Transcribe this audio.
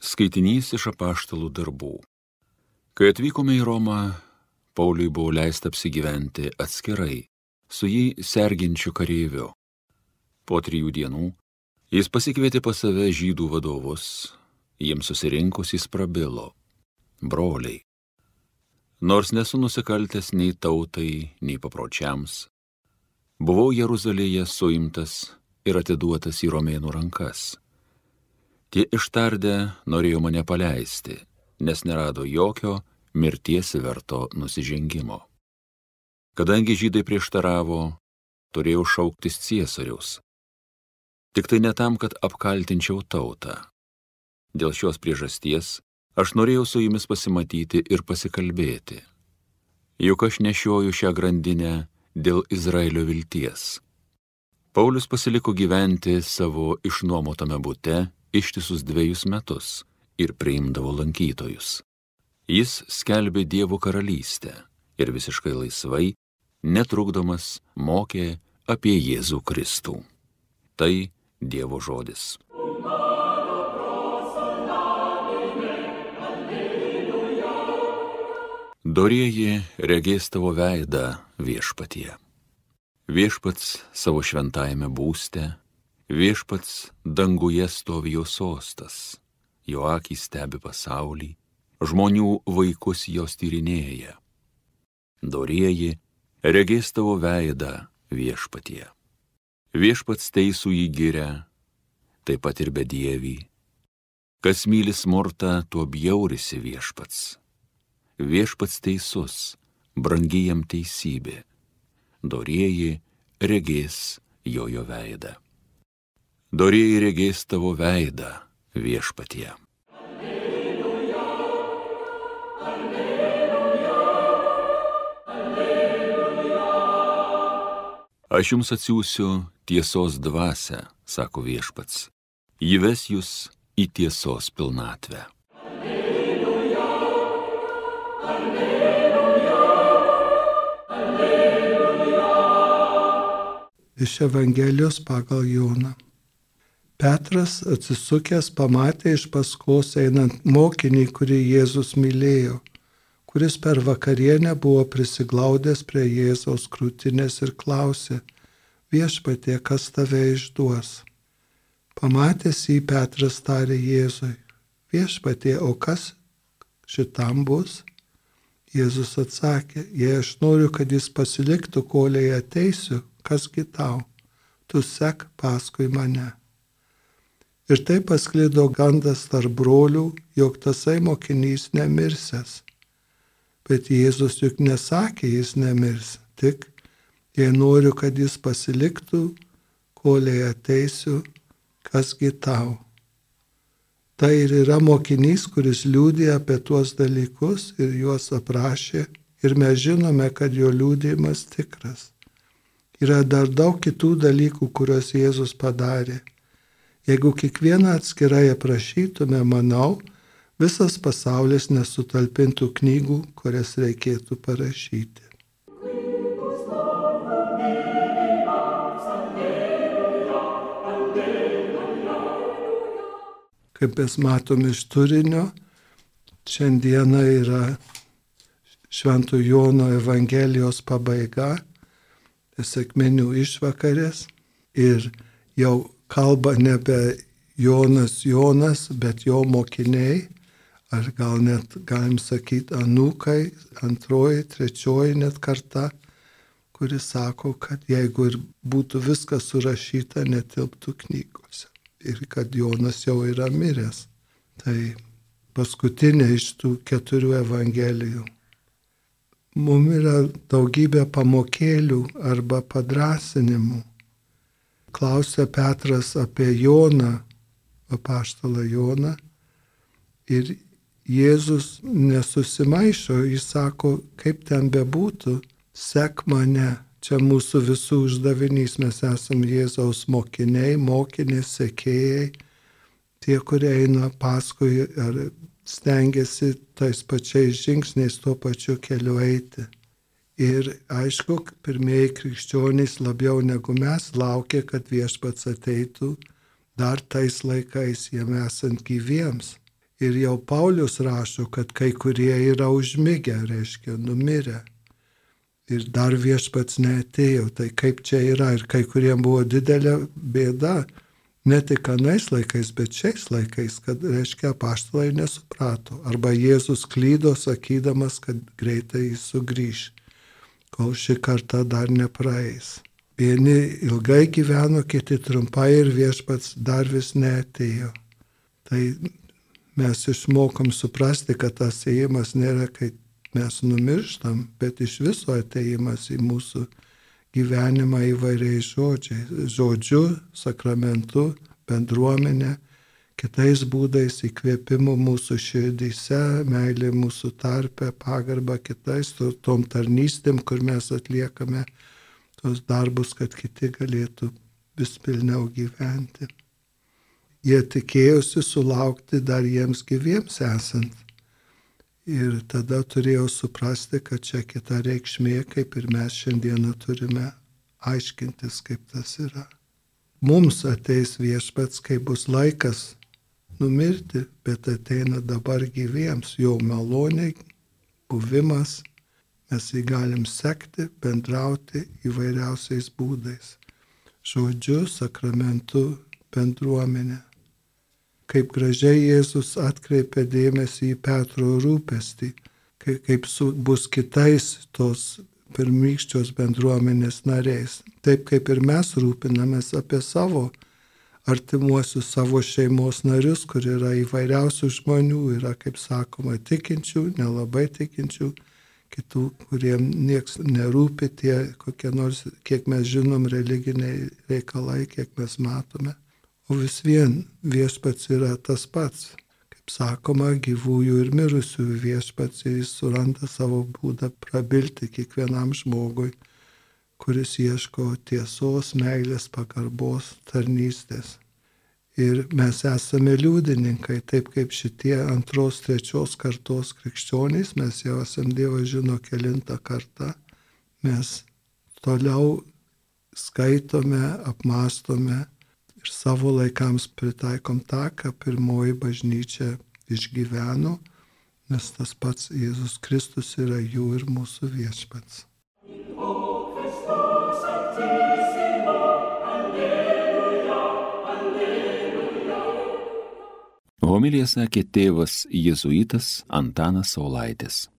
Skaitinys iš apaštalų darbų. Kai atvykome į Romą, Pauliui buvo leista apsigyventi atskirai su jį serginčiu kareiviu. Po trijų dienų jis pasikvietė pas save žydų vadovus, jiems susirinkus jis prabilo. Broliai. Nors nesu nusikaltęs nei tautai, nei papročiams, buvau Jeruzalėje suimtas ir atiduotas į romėnų rankas Tie ištardę norėjo mane paleisti, nes nerado jokio mirties verto nusižengimo. Kadangi žydai prieštaravo, turėjau šauktis ciesoriaus. Tik tai ne tam, kad apkaltinčiau tautą. Dėl šios priežasties aš norėjau su jumis pasimatyti ir pasikalbėti. Juk aš nešioju šią grandinę dėl Izraelio vilties. Paulius pasiliko gyventi savo išnuomotame bute ištisus dviejus metus ir priimdavo lankytojus. Jis skelbė Dievo karalystę ir visiškai laisvai, netrukdomas, mokė apie Jėzų Kristų. Tai Dievo žodis. Dorieji regės tavo veidą viešpatie. Viešpats savo šventajame būste Viešpats danguje stovi jo sostas, jo akis stebi pasaulį, žmonių vaikus jos tyrinėja. Dorieji, regės tavo veidą viešpatie. Viešpats teisų į gyrę, taip pat ir bedievį. Kas myli smurtą, tuo bjaurisi viešpats. Viešpats teisus, brangyjam teisybė. Dorieji regės jojo veidą dorėjai regės tavo veidą viešpatie. Aš jums atsiųsiu tiesos dvasę, sako viešpats. Ji ves jūs į tiesos pilnatvę. Alleluja, alleluja, alleluja. Iš Evangelijos pagal Joną. Petras atsisukęs pamatė iš paskos einant mokinį, kurį Jėzus mylėjo, kuris per vakarienę buvo prisiglaudęs prie Jėzaus krūtinės ir klausė, viešpatie, kas tave išduos. Pamatęs jį Petras tarė Jėzui, viešpatie, o kas šitam bus? Jėzus atsakė, jei aš noriu, kad jis pasiliktų, kol jai ateisiu, kasgi tau, tu sek paskui mane. Ir taip pasklido gandas tarp brolių, jog tasai mokinys nemirsęs. Bet Jėzus juk nesakė, jis nemirs, tik jei noriu, kad jis pasiliktų, koliai ateisiu, kasgi tau. Tai ir yra mokinys, kuris liūdė apie tuos dalykus ir juos aprašė ir mes žinome, kad jo liūdėjimas tikras. Yra dar daug kitų dalykų, kuriuos Jėzus padarė Jeigu kiekvieną atskirai aprašytume, manau, visas pasaulis nesutalpintų knygų, kurias reikėtų parašyti. Kaip mes matom iš turinio, šiandieną yra Švento Jono Evangelijos pabaiga, sėkmenių išvakarės ir jau kalba nebe Jonas Jonas, bet jo mokiniai, ar gal net galim sakyti anūkai, antroji, trečioji net karta, kuris sako, kad jeigu ir būtų viskas surašyta, netilptų knygose. Ir kad Jonas jau yra miręs. Tai paskutinė iš tų keturių evangelijų. Mums yra daugybė pamokėlių arba padrasinimų klausia Petras apie Joną, apaštalą Joną. Ir Jėzus nesusimaišo, jis sako, kaip ten bebūtų, sek mane. Čia mūsų visų uždavinys, mes esame Jėzaus mokiniai, mokinės, sekėjai, tie, kurie eina paskui ar stengiasi tais pačiais žingsniais tuo pačiu keliu eiti. Ir aišku, pirmieji krikščionys labiau negu mes laukė, kad viešpats ateitų dar tais laikais jiem esant gyviems. Ir jau Paulius rašo, kad kai kurie yra užmygę, reiškia, numirę. Ir dar viešpats neatėjo. Tai kaip čia yra. Ir kai kuriems buvo didelė bėda, ne tik anais laikais, bet šiais laikais, kad, reiškia, paštalai nesuprato. Arba Jėzus klydo, sakydamas, kad greitai jis sugrįž, kol ši karta dar nepraeis. Vieni ilgai gyveno, kiti trumpai ir viešpats dar vis neatėjo. Tai mes išmokom suprasti, kad tas ėjimas nėra, kai mes numirštam, bet iš viso ateimas į mūsų gyvenimą įvairiais žodžiais, žodžiu, sakramentu, bendruomenė, kitais būdais įkvėpimu mūsų širdyse, meilė mūsų tarpe, pagarba kitais, tom tarnystėm, kur mes atliekame tos darbus, kad kiti galėtų vis pilniau gyventi. Jie tikėjosi sulaukti dar jiems gyviems esant Ir tada turėjau suprasti, kad čia kita reikšmė, kaip ir mes šiandieną turime aiškintis, kaip tas yra. Mums ateis viešpats, kai bus laikas numirti, bet ateina dabar gyviems, jo maloniai, buvimas, mes jį galim sekti, bendrauti įvairiausiais būdais. Žodžiu, sakramentu, bendruomenė kaip gražiai Jėzus atkreipia dėmesį į Petro rūpestį, kaip su, bus kitais tos pirmykščios bendruomenės nariais. Taip kaip ir mes rūpinamės apie savo artimuosius savo šeimos narius, kur yra įvairiausių žmonių, yra, kaip sakoma, tikinčių, nelabai tikinčių, kitų, kuriem nieks nerūpi tie kokie nors, kiek mes žinom, religiniai reikalai, kiek mes matome. O vis vien viešpats yra tas pats. Kaip sakoma, gyvųjų ir mirusiųjų viešpats ir jis suranda savo būdą prabilti kiekvienam žmogui, kuris ieško tiesos, meilės, pagarbos, tarnystės. Ir mes esame liudininkai, taip kaip šitie antros, trečios kartos krikščionys, mes jau esame Dievo žino kilintą kartą, mes toliau skaitome, apmastome ir savo laikams pritaikom tą, ką pirmoji bažnyčia išgyveno, nes tas pats Jėzus Kristus yra jų ir mūsų viešpats. Homilija sakė tėvas jėzuitas Antanas Saulaitis.